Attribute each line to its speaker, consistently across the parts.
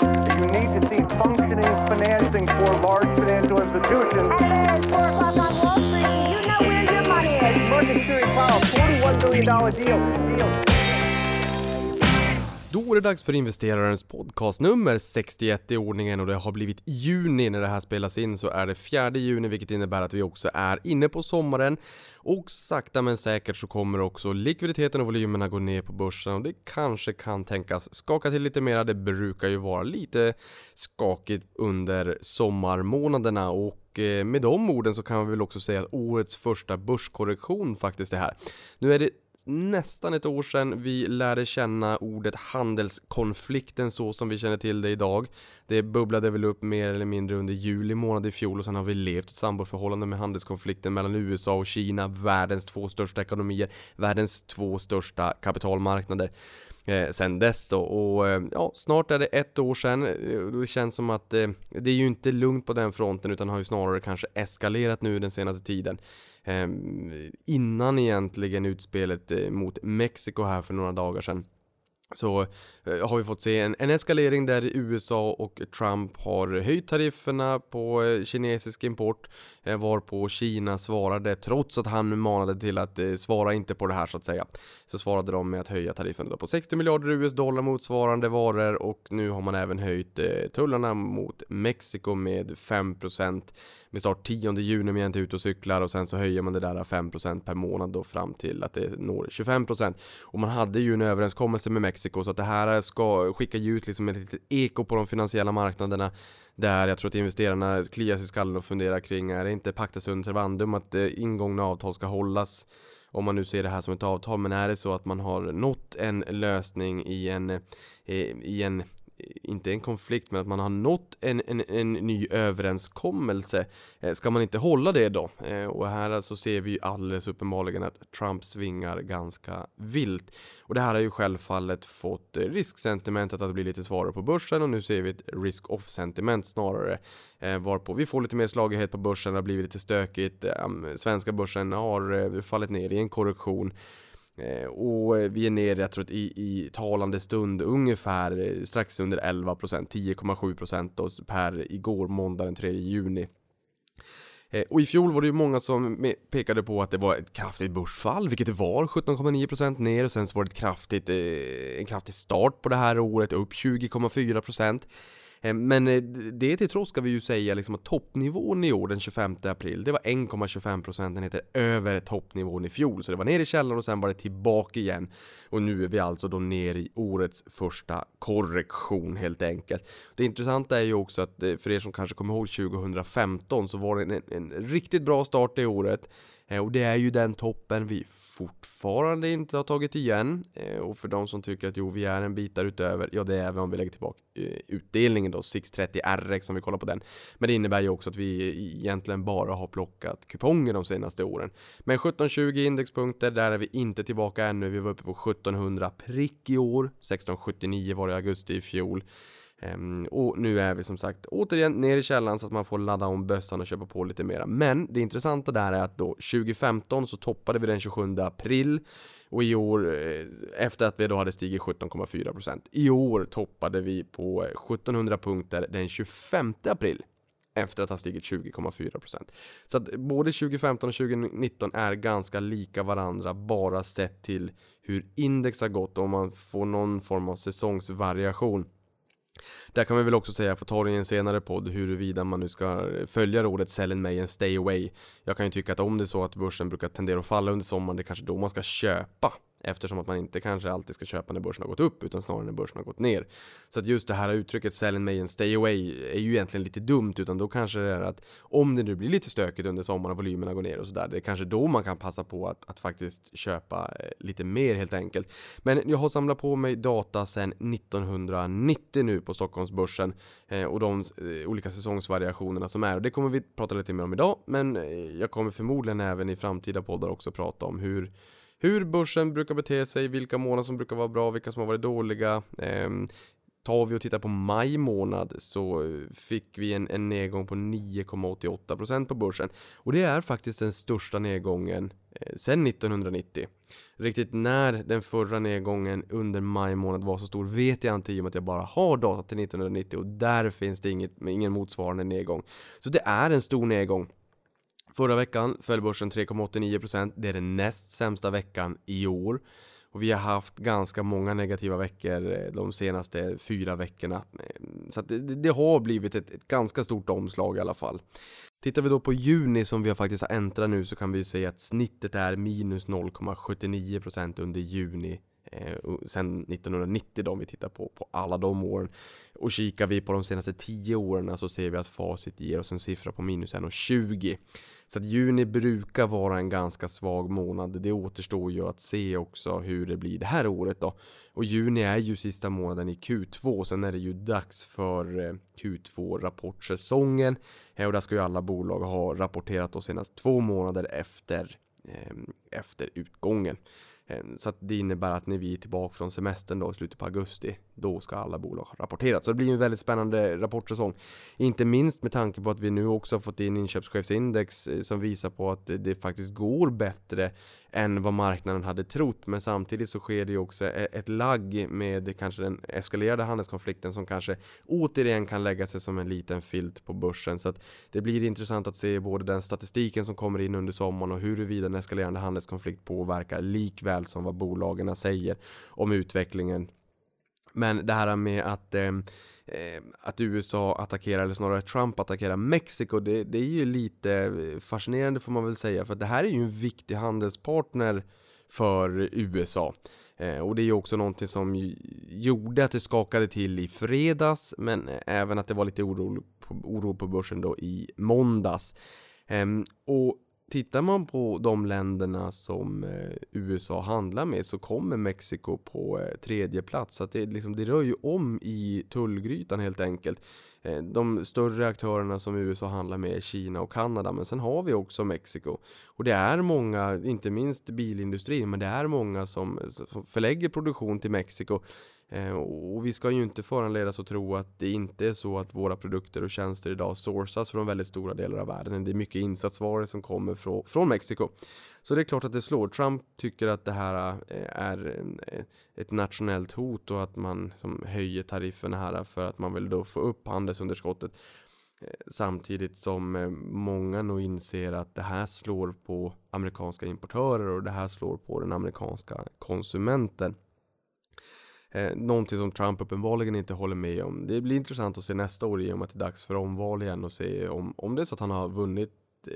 Speaker 1: You need to see functioning financing for large financial institutions.
Speaker 2: And it's 4 o'clock on Wall Street. You know where your money is.
Speaker 1: Series Powell, $41 billion deal. deal.
Speaker 3: Då är det dags för investerarens podcastnummer 61 i ordningen och det har blivit juni när det här spelas in så är det 4 juni vilket innebär att vi också är inne på sommaren och sakta men säkert så kommer också likviditeten och volymerna gå ner på börsen och det kanske kan tänkas skaka till lite mera. Det brukar ju vara lite skakigt under sommarmånaderna och eh, med de orden så kan vi väl också säga att årets första börskorrektion faktiskt är här. Nu är det nästan ett år sedan vi lärde känna ordet handelskonflikten så som vi känner till det idag. Det bubblade väl upp mer eller mindre under juli månad i fjol och sen har vi levt ett samboförhållande med handelskonflikten mellan USA och Kina, världens två största ekonomier, världens två största kapitalmarknader eh, sen dess då och eh, ja, snart är det ett år sedan. Eh, det känns som att eh, det är ju inte lugnt på den fronten utan har ju snarare kanske eskalerat nu den senaste tiden. Ehm, innan egentligen utspelet eh, mot Mexiko här för några dagar sedan så eh, har vi fått se en, en, eskalering där USA och Trump har höjt tarifferna på eh, kinesisk import eh, varpå Kina svarade trots att han manade till att svara inte på det här så att säga. Så svarade de med att höja tarifferna på 60 miljarder US dollar motsvarande varor och nu har man även höjt tullarna mot Mexiko med 5% med start 10 juni om jag inte är ute och cyklar och sen så höjer man det där 5% per månad då fram till att det når 25% och man hade ju en överenskommelse med Mexiko så att det här ska skicka ut liksom ett litet eko på de finansiella marknaderna där jag tror att investerarna kliar sig i skallen och funderar kring är det inte pacta sunt servandum att eh, ingångna avtal ska hållas? Om man nu ser det här som ett avtal men är det så att man har nått en lösning i en eh, i en inte en konflikt, men att man har nått en, en, en ny överenskommelse. Eh, ska man inte hålla det då? Eh, och här alltså ser vi alldeles uppenbarligen att Trump svingar ganska vilt. Och det här har ju självfallet fått eh, risksentimentet att bli lite svårare på börsen och nu ser vi ett risk-off sentiment snarare. Varpå vi får lite mer slagighet på börsen, det har blivit lite stökigt. Svenska börsen har fallit ner i en korrektion. Eh, och eh, vi är nere, jag tror att i, i talande stund ungefär eh, strax under 11%, 10,7% per igår måndag den 3 juni. Och i fjol var det ju många som pekade på att det var ett kraftigt börsfall, vilket det var, 17,9% ner och sen så var det ett kraftigt, en kraftig start på det här året, upp 20,4%. Eh, men eh, det till trots ska vi ju säga liksom att toppnivån i år den 25 april, det var 1,25 procentenheter över toppnivån i fjol. Så det var ner i källaren och sen var det tillbaka igen. Och nu är vi alltså då ner i årets första korrektion helt enkelt. Det intressanta är ju också att eh, för er som kanske kommer ihåg 2015 så var det en, en riktigt bra start i året. Eh, och det är ju den toppen vi fortfarande inte har tagit igen. Eh, och för de som tycker att jo, vi är en bit därutöver, ja det är vi om vi lägger tillbaka eh, utdelningen då, 630 RX om vi kollar på den. Men det innebär ju också att vi egentligen bara har plockat kuponger de senaste åren. Men 1720 indexpunkter, där är vi inte tillbaka ännu. Vi var uppe på 1700 prick i år. 1679 var det i augusti i fjol. Ehm, och nu är vi som sagt återigen ner i källan så att man får ladda om bössan och köpa på lite mera. Men det intressanta där är att då 2015 så toppade vi den 27 april och i år, eh, efter att vi då hade stigit 17,4%, i år toppade vi på eh, 1700 punkter den 25 april efter att ha stigit 20,4%. Så att både 2015 och 2019 är ganska lika varandra bara sett till hur index har gått och om man får någon form av säsongsvariation där kan vi väl också säga, jag får ta det i en senare podd, huruvida man nu ska följa rådet Sell in May and Stay Away. Jag kan ju tycka att om det är så att börsen brukar tendera att falla under sommaren, det är kanske då man ska köpa Eftersom att man inte kanske alltid ska köpa när börsen har gått upp utan snarare när börsen har gått ner. Så att just det här uttrycket sell in May and stay away är ju egentligen lite dumt utan då kanske det är att om det nu blir lite stökigt under sommaren och volymerna går ner och sådär. Det är kanske då man kan passa på att, att faktiskt köpa eh, lite mer helt enkelt. Men jag har samlat på mig data sedan 1990 nu på Stockholmsbörsen eh, och de eh, olika säsongsvariationerna som är. Och det kommer vi prata lite mer om idag men eh, jag kommer förmodligen även i framtida poddar också prata om hur hur börsen brukar bete sig, vilka månader som brukar vara bra, vilka som har varit dåliga. Eh, tar vi och tittar på maj månad så fick vi en, en nedgång på 9,88% på börsen. Och det är faktiskt den största nedgången eh, sedan 1990. Riktigt när den förra nedgången under maj månad var så stor vet jag inte i och med att jag bara har data till 1990 och där finns det inget, ingen motsvarande nedgång. Så det är en stor nedgång. Förra veckan föll börsen 3,89%. Det är den näst sämsta veckan i år. Och vi har haft ganska många negativa veckor eh, de senaste fyra veckorna. Eh, så det, det, har blivit ett, ett, ganska stort omslag i alla fall. Tittar vi då på juni som vi har faktiskt har äntrat nu så kan vi se att snittet är minus 0,79% under juni eh, sen 1990 då om vi tittar på, på alla de åren. Och kikar vi på de senaste 10 åren så ser vi att facit ger oss en siffra på minus 1,20. Så att juni brukar vara en ganska svag månad. Det återstår ju att se också hur det blir det här året då. Och juni är ju sista månaden i Q2. Sen är det ju dags för eh, Q2 rapportsäsongen. Eh, och där ska ju alla bolag ha rapporterat då senast två månader efter, ehm, efter utgången. Eh, så att det innebär att när vi är tillbaka från semestern då i slutet på augusti, då ska alla bolag ha rapporterat. Så det blir en väldigt spännande rapportsäsong. Inte minst med tanke på att vi nu också har fått in inköpschefsindex eh, som visar på att det faktiskt går bättre än vad marknaden hade trott. Men samtidigt så sker det ju också e-, ett lagg med kanske den eskalerade handelskonflikten som kanske återigen kan lägga sig som en liten filt på börsen. Så att det blir intressant att se både den statistiken som kommer in under sommaren och huruvida en eskalerande handelskonflikt påverkar likväl som vad bolagen säger om utvecklingen. Men det här med att ehm, eh, att USA attackerar, eller snarare Trump attackerar Mexiko, det, det, är ju lite eh, fascinerande får man väl säga. För det här är ju en viktig handelspartner för USA. Eh, och det är ju också någonting som gjorde att det skakade till i fredags, men eh, även att det var lite oro på, oro på börsen då i måndags. Eh, och Tittar man på de länderna som eh, USA handlar med så kommer Mexiko på eh, tredje plats. Så att det, liksom, det rör ju om i tullgrytan helt enkelt. Eh, de större aktörerna som USA handlar med är Kina och Kanada, men sen har vi också Mexiko. Och det är många, inte minst bilindustrin, men det är många som förlägger produktion till Mexiko. Eh, och vi ska ju inte föranledas att tro att det inte är så att våra produkter och tjänster idag sourcas från väldigt stora delar av världen. Det är mycket insatsvaror som kommer från, från Mexiko. Så det är klart att det slår. Trump tycker att det här eh, är eh, ett nationellt hot och att man som höjer tarifferna här för att man vill då få upp handelsunderskottet. Samtidigt som många nog inser att det här slår på amerikanska importörer och det här slår på den amerikanska konsumenten. Eh, någonting som Trump uppenbarligen inte håller med om. Det blir intressant att se nästa år i och med att det är dags för omval igen och se om, om det är så att han har vunnit eh,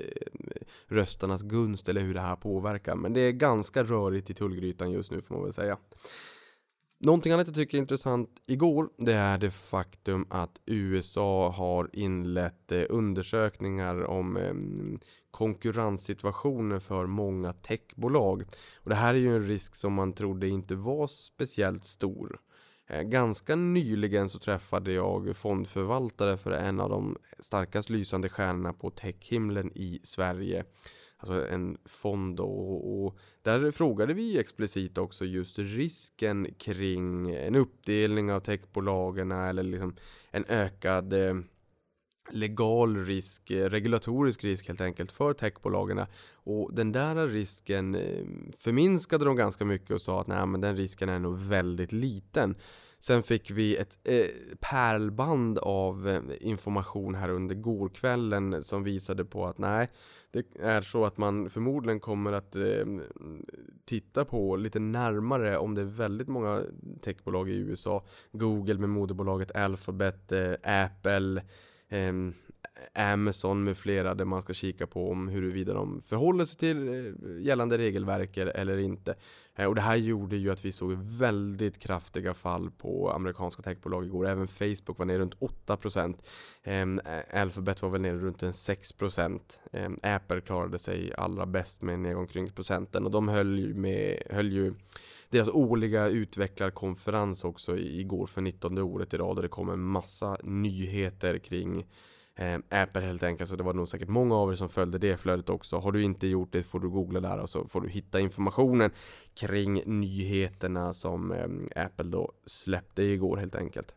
Speaker 3: rösternas gunst eller hur det här påverkar. Men det är ganska rörigt i tullgrytan just nu får man väl säga. Någonting annat jag tycker är intressant igår, det är det faktum att USA har inlett eh, undersökningar om ehm, konkurrenssituationer konkurrenssituationen för många techbolag. Och det här är ju en risk som man trodde inte var speciellt stor. Eh, ganska nyligen så träffade jag fondförvaltare för en av de starkast lysande stjärnorna på techhimlen i Sverige alltså en fond och, och, där frågade vi explicit också just risken kring en uppdelning av techbolagen eller liksom en ökad eh, legal risk, eh, regulatorisk risk helt enkelt för techbolagen. Och den där risken eh, förminskade de ganska mycket och sa att nej men den risken är nog väldigt liten. Sen fick vi ett eh, pärlband av eh, information här under gårkvällen som visade på att nej, det är så att man förmodligen kommer att eh, titta på lite närmare om det är väldigt många techbolag i USA. Google med moderbolaget Alphabet, eh, Apple, eh, Amazon med flera där man ska kika på om huruvida de förhåller sig till eh, gällande regelverk eller inte. Eh, och det här gjorde ju att vi såg väldigt kraftiga fall på amerikanska techbolag igår. Även Facebook var ner runt 8%. Ehm, eh, Alphabet var väl ner runt en 6%. Ehm, Apple klarade sig allra bäst med en nedgång kring procenten och de höll ju, med, höll ju deras årliga utvecklarkonferens också igår för 19 året i rad och det kom en massa nyheter kring Ehm, Apple helt enkelt. Så det var nog säkert många av er som följde det flödet också. Har du inte gjort det får du googla där och så får du hitta informationen kring nyheterna som ehm, Apple då släppte igår helt enkelt.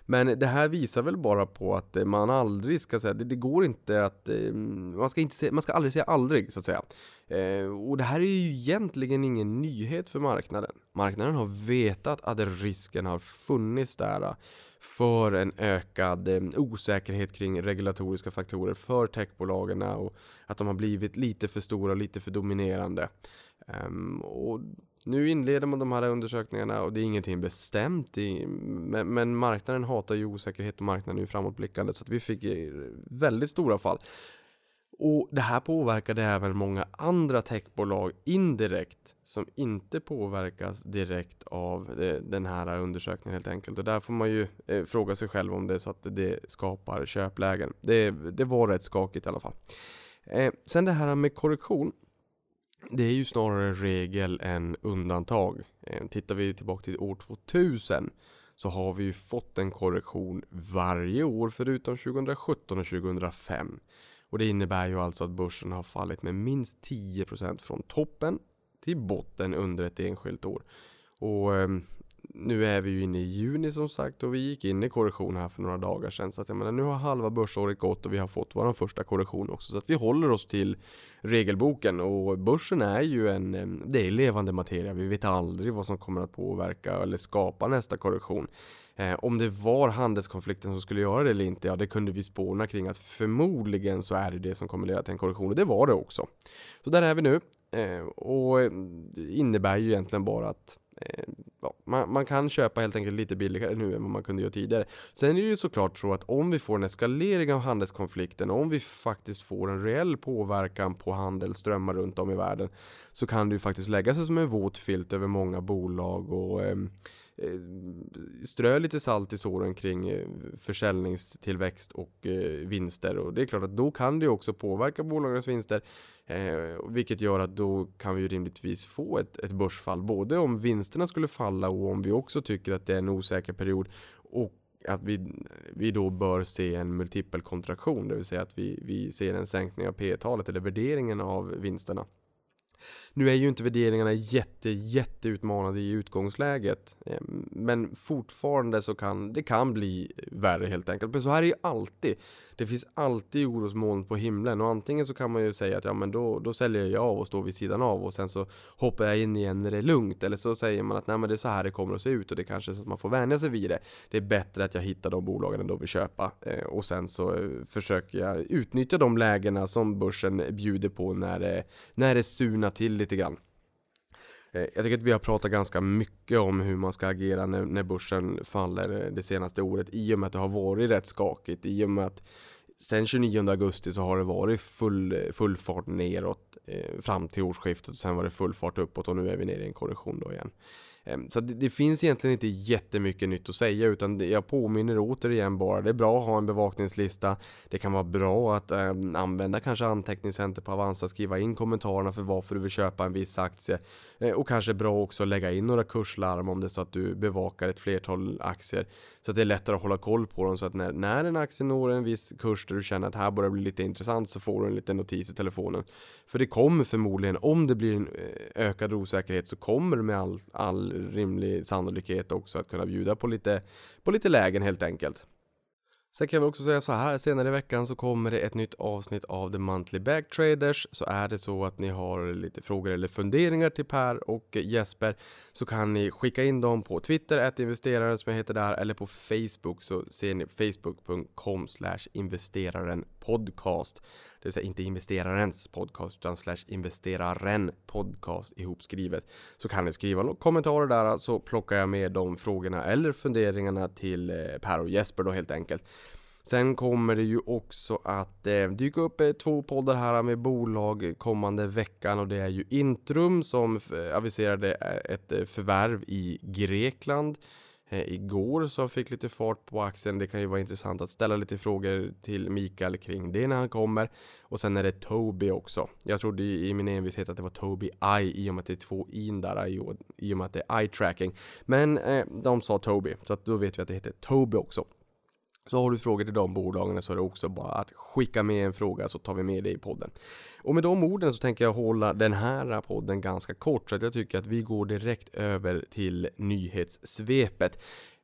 Speaker 3: Men det här visar väl bara på att eh, man aldrig ska säga, det, det går inte att, ehm, man ska, inte se, man ska aldrig säga aldrig så att säga. Och det här är ju egentligen ingen nyhet för marknaden. Marknaden har vetat att risken har funnits där för en ökad eh, osäkerhet kring regulatoriska faktorer för techbolagen och att de har blivit lite för stora och lite för dominerande. Ehm, och nu inleder man de här undersökningarna och det är ingenting bestämt i, men, men marknaden hatar ju osäkerhet och marknaden är ju framåtblickande så att vi fick eh, väldigt stora fall. Och det här påverkade även många andra techbolag indirekt som inte påverkas direkt av eh, den här undersökningen helt enkelt. Och där får man ju eh, fråga sig själv om det är så att det skapar köplägen. Det, det var rätt skakigt i alla fall. Eh, sen det här med korrektion det är ju snarare regel än undantag. Eh, tittar vi tillbaka till år 2000 så har vi ju fått en korrektion varje år förutom 2017 och 2005. Och det innebär ju alltså att börsen har fallit med minst 10% från toppen till botten under ett enskilt år. Och ehm, nu är vi ju inne i juni som sagt och vi gick in i korrektion här för några dagar sedan. Så att jag menar, nu har halva börsåret gått och vi har fått vår första korrektion också. Så att vi håller oss till regelboken och börsen är ju en, ehm, det är levande materia. Vi vet aldrig vad som kommer att påverka eller skapa nästa korrektion. Eh, om det var handelskonflikten som skulle göra det eller inte, ja det kunde vi spåna kring att förmodligen så är det det som kommer leda till en korrektion och det var det också. Så där är vi nu eh, och det innebär ju egentligen bara att Eh, ja, man, man, kan köpa helt enkelt lite billigare nu än vad man kunde göra tidigare. Sen är det ju såklart så att om vi får en eskalering av handelskonflikten, om vi faktiskt får en reell påverkan på handelsströmmar runt om i världen, så kan det ju faktiskt lägga sig som en våt filt över många bolag och ehm, eh, strö lite salt i såren kring eh, försäljningstillväxt och eh, vinster och det är klart att då kan det också påverka bolagens vinster eh, vilket gör att då kan vi ju rimligtvis få ett, ett börsfall. Både om vinsterna skulle falla och om vi också tycker att det är en osäker period. Och att vi, vi då bör se en multipelkontraktion, det vill säga att vi, vi ser en sänkning av P-talet eller värderingen av vinsterna. Nu är ju inte värderingarna jätte, jätte utmanade i utgångsläget. Eh, men fortfarande så kan det kan bli värre helt enkelt. Men så här är det ju alltid. Det finns alltid orosmoln på himlen och antingen så kan man ju säga att ja men då, då säljer jag av och står vid sidan av och sen så hoppar jag in igen när det är lugnt. Eller så säger man att nej men det är så här det kommer att se ut och det kanske är så att man får vänja sig vid det. Det är bättre att jag hittar de bolagen då vill köpa eh, och sen så eh, försöker jag utnyttja de lägena som börsen bjuder på när det, när det surnar till lite grann. Eh, jag tycker att vi har pratat ganska mycket om hur man ska agera när, när börsen faller eh, det senaste året i och med att det har varit rätt skakigt. I och med att sen 29 augusti så har det varit full, full fart neråt eh, fram till årsskiftet och sen var det full fart uppåt och nu är vi nere i en korrektion då igen. Ehm, så det, det, finns egentligen inte jättemycket nytt att säga utan jag påminner återigen bara. Det är bra att ha en bevakningslista. Det kan vara bra att eh, använda kanske anteckningscenter på Avanza, skriva in kommentarerna för varför du vill köpa en viss aktie. Eh, och kanske bra också att lägga in några kurslarm om det är så att du bevakar ett flertal aktier. Så att det är lättare att hålla koll på dem så att när, när en aktie når en viss kurs där du känner att här börjar bli lite intressant så får du en liten notis i telefonen. För det kommer förmodligen, om det blir en eh, ökad osäkerhet så kommer det med all, all rimlig sannolikhet också att kunna bjuda på lite, på lite lägen helt enkelt. Sen kan jag också säga så här, senare i veckan så kommer det ett nytt avsnitt av The Monthly Bag Traders. Så är det så att ni har lite frågor eller funderingar till Per och Jesper så kan ni skicka in dem på Twitter, ett investeraren som jag heter där, eller på Facebook så ser ni facebook.com investeraren podcast. Det vill säga inte investerarens podcast utan slash investeraren podcast ihopskrivet. Så kan ni skriva några kommentarer där så plockar jag med de frågorna eller funderingarna till eh, Per och Jesper då helt enkelt. Sen kommer det ju också att eh, dyka upp eh, två poddar här med bolag kommande veckan och det är ju Intrum som eh, aviserade eh, ett förvärv i Grekland igår som fick lite fart på aktien. Det kan ju vara intressant att ställa lite frågor till Mikael kring det när han kommer. Och sen är det Toby också. Jag trodde i min envishet att det var Toby I i och med att det är två in där i, i och med att det är eye tracking. Men eh, de sa Toby så att då vet vi att det heter Toby också. Så har du frågor till de bolagen så är det också bara att skicka med en fråga så tar vi med det i podden. Och med de orden så tänker jag hålla den här podden ganska kort så att jag tycker att vi går direkt över till nyhetssvepet.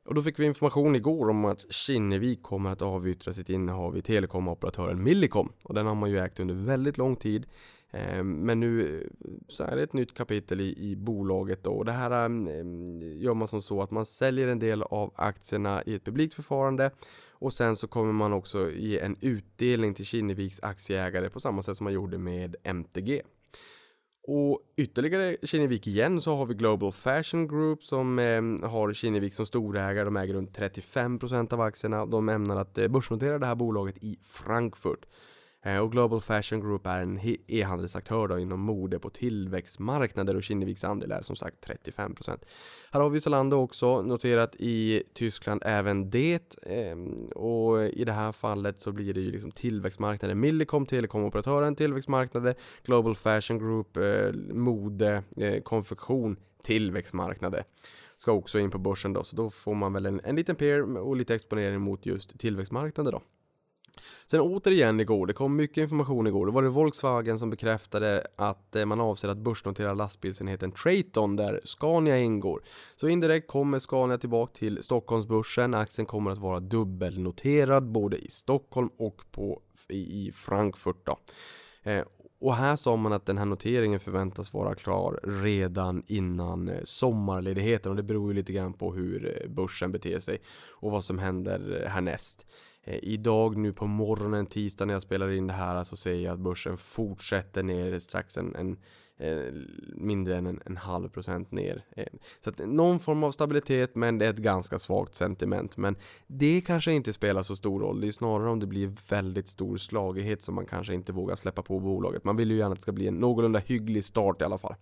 Speaker 3: Och då fick vi information igår om att Kinnevik kommer att avyttra sitt innehav i telekomoperatören Millicom. Och den har man ju ägt under väldigt lång tid. Eh, men nu eh, så är det ett nytt kapitel i, i bolaget då. Och det här eh, gör man som så att man säljer en del av aktierna i ett publikt förfarande och sen så kommer man också ge en utdelning till Kinneviks aktieägare på samma sätt som man gjorde med MTG. Och ytterligare Kinnevik igen så har vi Global Fashion Group som eh, har Kinnevik som storägare. De äger runt 35% av aktierna. De ämnar att eh, börsnotera det här bolaget i Frankfurt. Eh, och Global Fashion Group är en e-handelsaktör inom mode på tillväxtmarknader och Kinneviks andel är som sagt 35%. Här har vi Zalando också noterat i Tyskland även det. Ehm, och i det här fallet så blir det ju liksom tillväxtmarknader. Millicom, telekomoperatören, tillväxtmarknader, Global Fashion Group, eh, mode, eh, konfektion, tillväxtmarknader ska också in på börsen då, så då får man väl en, en liten peer och lite exponering mot just tillväxtmarknader då. Sen återigen igår, det kom mycket information igår. Då var det Volkswagen som bekräftade att eh, man avser att börsnotera lastbilsenheten Traton där Scania ingår. Så indirekt kommer Scania tillbaka till Stockholmsbörsen. Aktien kommer att vara dubbelnoterad både i Stockholm och på, i, Frankfurt. Då. Eh, och här sa man att den här noteringen förväntas vara klar redan innan eh, sommarledigheten och det beror ju lite grann på hur eh, börsen beter sig och vad som händer härnäst. Eh, idag nu på morgonen, tisdag när jag spelar in det här, så ser jag att börsen fortsätter ner strax en, en eh, mindre än en, en, halv procent ner. Eh, så att någon form av stabilitet, men det är ett ganska svagt sentiment. Men det kanske inte spelar så stor roll. Det är snarare om det blir väldigt stor slagighet som man kanske inte vågar släppa på bolaget. Man vill ju gärna att det ska bli en någorlunda hygglig start i alla fall.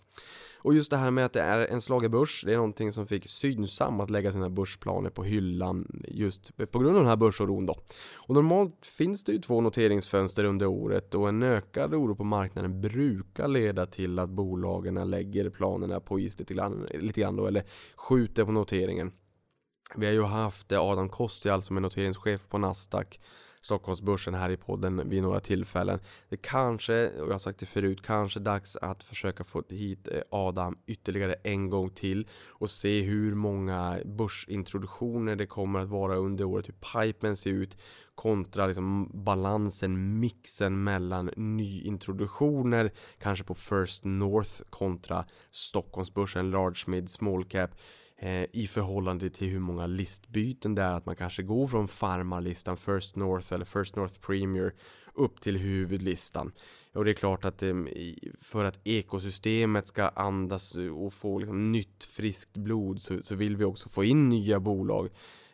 Speaker 3: Och just det här med att det är en slagerbörs, det är någonting som fick Synsam att lägga sina börsplaner på hyllan just på grund av den här börsoron då. Och normalt finns det ju två noteringsfönster under året och en ökad oro på marknaden brukar leda till att bolagen lägger planerna på is lite grann, lite grann då, eller skjuter på noteringen. Vi har ju haft Adam Kostial som är noteringschef på Nasdaq Stockholmsbörsen här i podden vid några tillfällen. Det kanske, och jag har sagt det förut, kanske dags att försöka få hit eh, Adam ytterligare en gång till och se hur många börsintroduktioner det kommer att vara under året, hur pipen ser ut kontra liksom balansen, mixen mellan nyintroduktioner, kanske på First North kontra Stockholmsbörsen, large mid small cap eh, i förhållande till hur många listbyten det är. Att man kanske går från farmarlistan First North eller First North Premier upp till huvudlistan. Och det är klart att eh, för att ekosystemet ska andas och få liksom, nytt friskt blod så, så vill vi också få in nya bolag.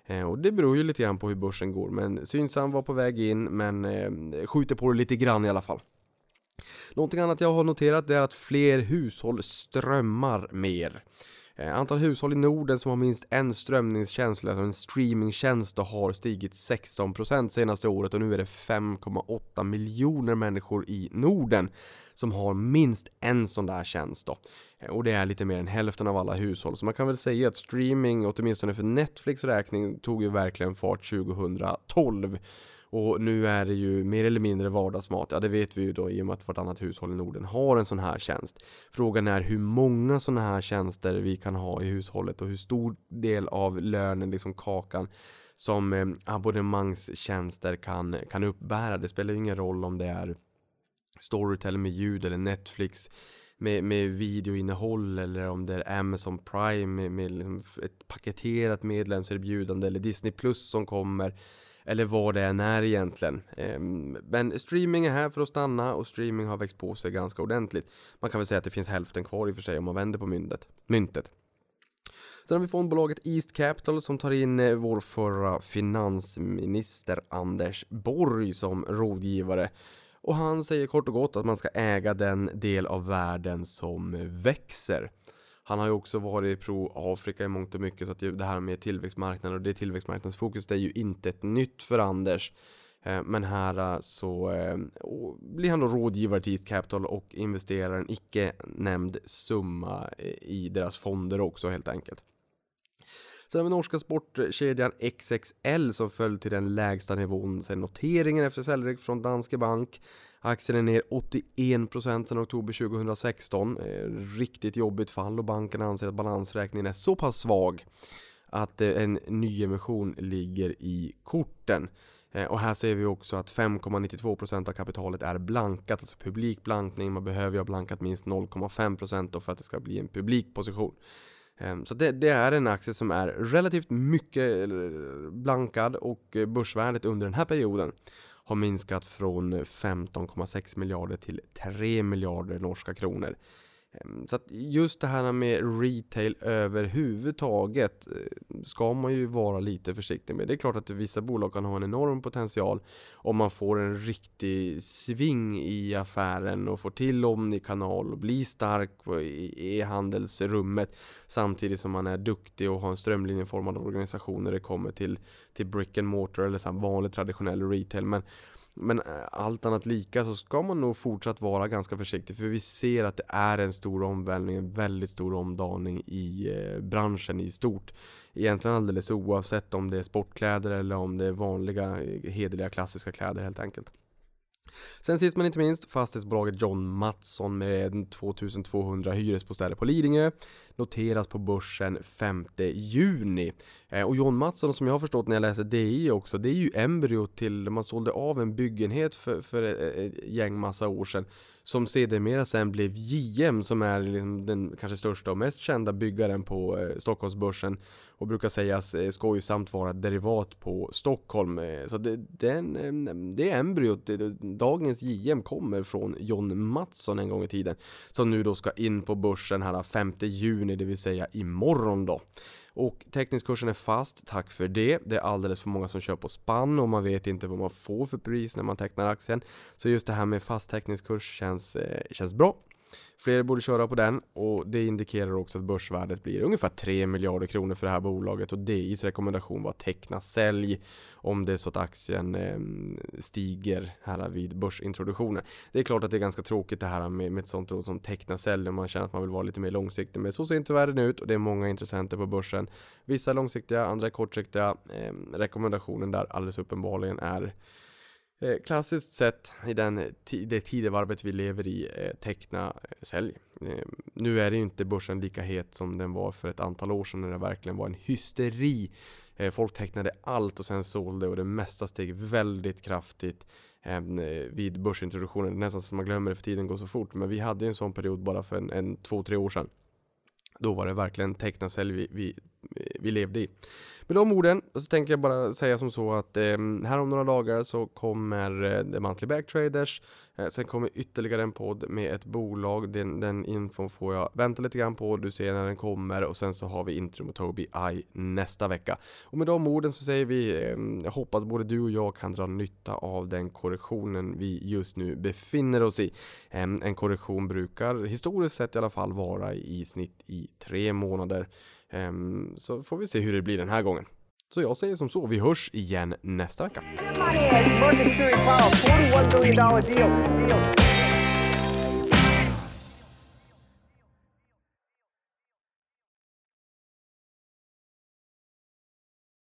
Speaker 3: Eh, och det beror ju lite grann på hur börsen går. Men Synsam var på väg in men eh, skjuter på det lite grann i alla fall. Någonting annat jag har noterat är att fler hushåll strömmar mer. Eh, antal hushåll i Norden som har minst en strömningstjänst, alltså en streamingtjänst, har stigit 16% senaste året och nu är det 5,8 miljoner människor i Norden som har minst en sån där tjänst då. Eh, och det är lite mer än hälften av alla hushåll. Så man kan väl säga att streaming, åtminstone för Netflix räkning, tog ju verkligen fart 2012. Och nu är det ju mer eller mindre vardagsmat. Ja, det vet vi ju då i och med att vartannat hushåll i Norden har en sån här tjänst. Frågan är hur många såna här tjänster vi kan ha i hushållet och hur stor del av lönen, liksom kakan, som eh, abonnemangstjänster kan, kan uppbära. Det spelar ju ingen roll om det är Storytel med ljud eller Netflix med, med videoinnehåll eller om det är Amazon Prime med, med liksom ett paketerat medlemserbjudande eller Disney Plus som kommer eller vad det än är egentligen. Ehm, men streaming är här för att stanna och streaming har växt på sig ganska ordentligt. Man kan väl säga att det finns hälften kvar i och för sig om man vänder på myntet, myntet. Sen har vi fondbolaget East Capital som tar in eh, vår förra finansminister Anders Borg som rådgivare. Och han säger kort och gott att man ska äga den del av världen som växer. Han har ju också varit pro-Afrika i mångt och mycket så att det här med tillväxtmarknaden och det tillväxtmarknadsfokus det är ju inte ett nytt för Anders. Eh, men här eh, så eh, blir han då rådgivare till East Capital och investerar en icke nämnd summa i deras fonder också helt enkelt. Sen har vi norska sportkedjan XXL som föll till den lägsta nivån sedan noteringen efter säljräck från Danske Bank. Aktien är ner 81% sedan oktober 2016. Eh, riktigt jobbigt fall och banken anser att balansräkningen är så pass svag att eh, en nyemission ligger i korten. Eh, och här ser vi också att 5,92% av kapitalet är blankat, alltså publik blankning. Man behöver ju ha blankat minst 0,5% för att det ska bli en publik position. Ehm, så det, det, är en aktie som är relativt mycket blankad och börsvärdet under den här perioden har minskat från 15,6 miljarder till 3 miljarder norska kronor. Ehm, så att just det här med retail överhuvudtaget eh, ska man ju vara lite försiktig med. Det är klart att vissa bolag kan ha en enorm potential om man får en riktig sving i affären och får till omnikanal och blir stark i e-handelsrummet samtidigt som man är duktig och har en strömlinjeformad organisation när det kommer till, till brick and mortar eller så vanlig traditionell retail. Men men eh, allt annat lika så ska man nog fortsatt vara ganska försiktig för vi ser att det är en stor omvälvning, en väldigt stor omdaning i eh, branschen i stort. Egentligen alldeles oavsett om det är sportkläder eller om det är vanliga eh, hederliga klassiska kläder helt enkelt. Sen sist men inte minst fastighetsbolaget John Mattsson med 2200 hyresbostäder på Lidingö noteras på börsen 5 juni. Eh, och John Mattsson som jag har förstått när jag läser DI också, det är ju embryo till man sålde av en byggenhet för, för eh, ett gäng massa år sedan som sedermera sen blev JM som är liksom den kanske största och mest kända byggaren på eh, Stockholmsbörsen och brukar sägas skojsamt vara derivat på Stockholm. Så det, den, det är embryot, dagens JM kommer från John Mattsson en gång i tiden som nu då ska in på börsen här 5 juni, det vill säga imorgon då. Och teckningskursen är fast, tack för det. Det är alldeles för många som kör på spann och man vet inte vad man får för pris när man tecknar aktien. Så just det här med fast teckningskurs känns, eh, känns bra. Fler borde köra på den och det indikerar också att börsvärdet blir ungefär 3 miljarder kronor för det här bolaget och DIs rekommendation var teckna sälj om det är så att aktien ehm, stiger här vid börsintroduktionen. Det är klart att det är ganska tråkigt det här med, med ett sånt råd som teckna sälj om man känner att man vill vara lite mer långsiktig. Men så ser inte världen ut och det är många intressenter på börsen. Vissa är långsiktiga, andra är kortsiktiga. Eh, rekommendationen där alldeles uppenbarligen är Eh, klassiskt sett i den, det tidevarvet vi lever i, eh, teckna eh, sälj. Nu är det ju inte börsen lika het som den var för ett antal år sedan när det verkligen var en hysteri. Folk tecknade allt och sen sålde och det mesta steg väldigt kraftigt vid börsintroduktionen. Nästan som man glömmer det för tiden går så fort. Men vi hade en sån period bara för en, en två, tre år sedan. Då var det verkligen teckna sälj vi, vi, vi levde i. Med de orden så tänker jag bara säga som så att eh, här om några dagar så kommer eh, The Monthly Backtraders. Eh, sen kommer ytterligare en podd med ett bolag. Den, den infon får jag vänta lite grann på. Du ser när den kommer och sen så har vi intro med Toby I nästa vecka. Och med de orden så säger vi, eh, jag hoppas både du och jag kan dra nytta av den korrektionen vi just nu befinner oss i. Eh, en korrektion brukar historiskt sett i alla fall vara i snitt i tre månader. Um, så får vi se hur det blir den här gången. Så jag säger som så, vi hörs igen nästa vecka.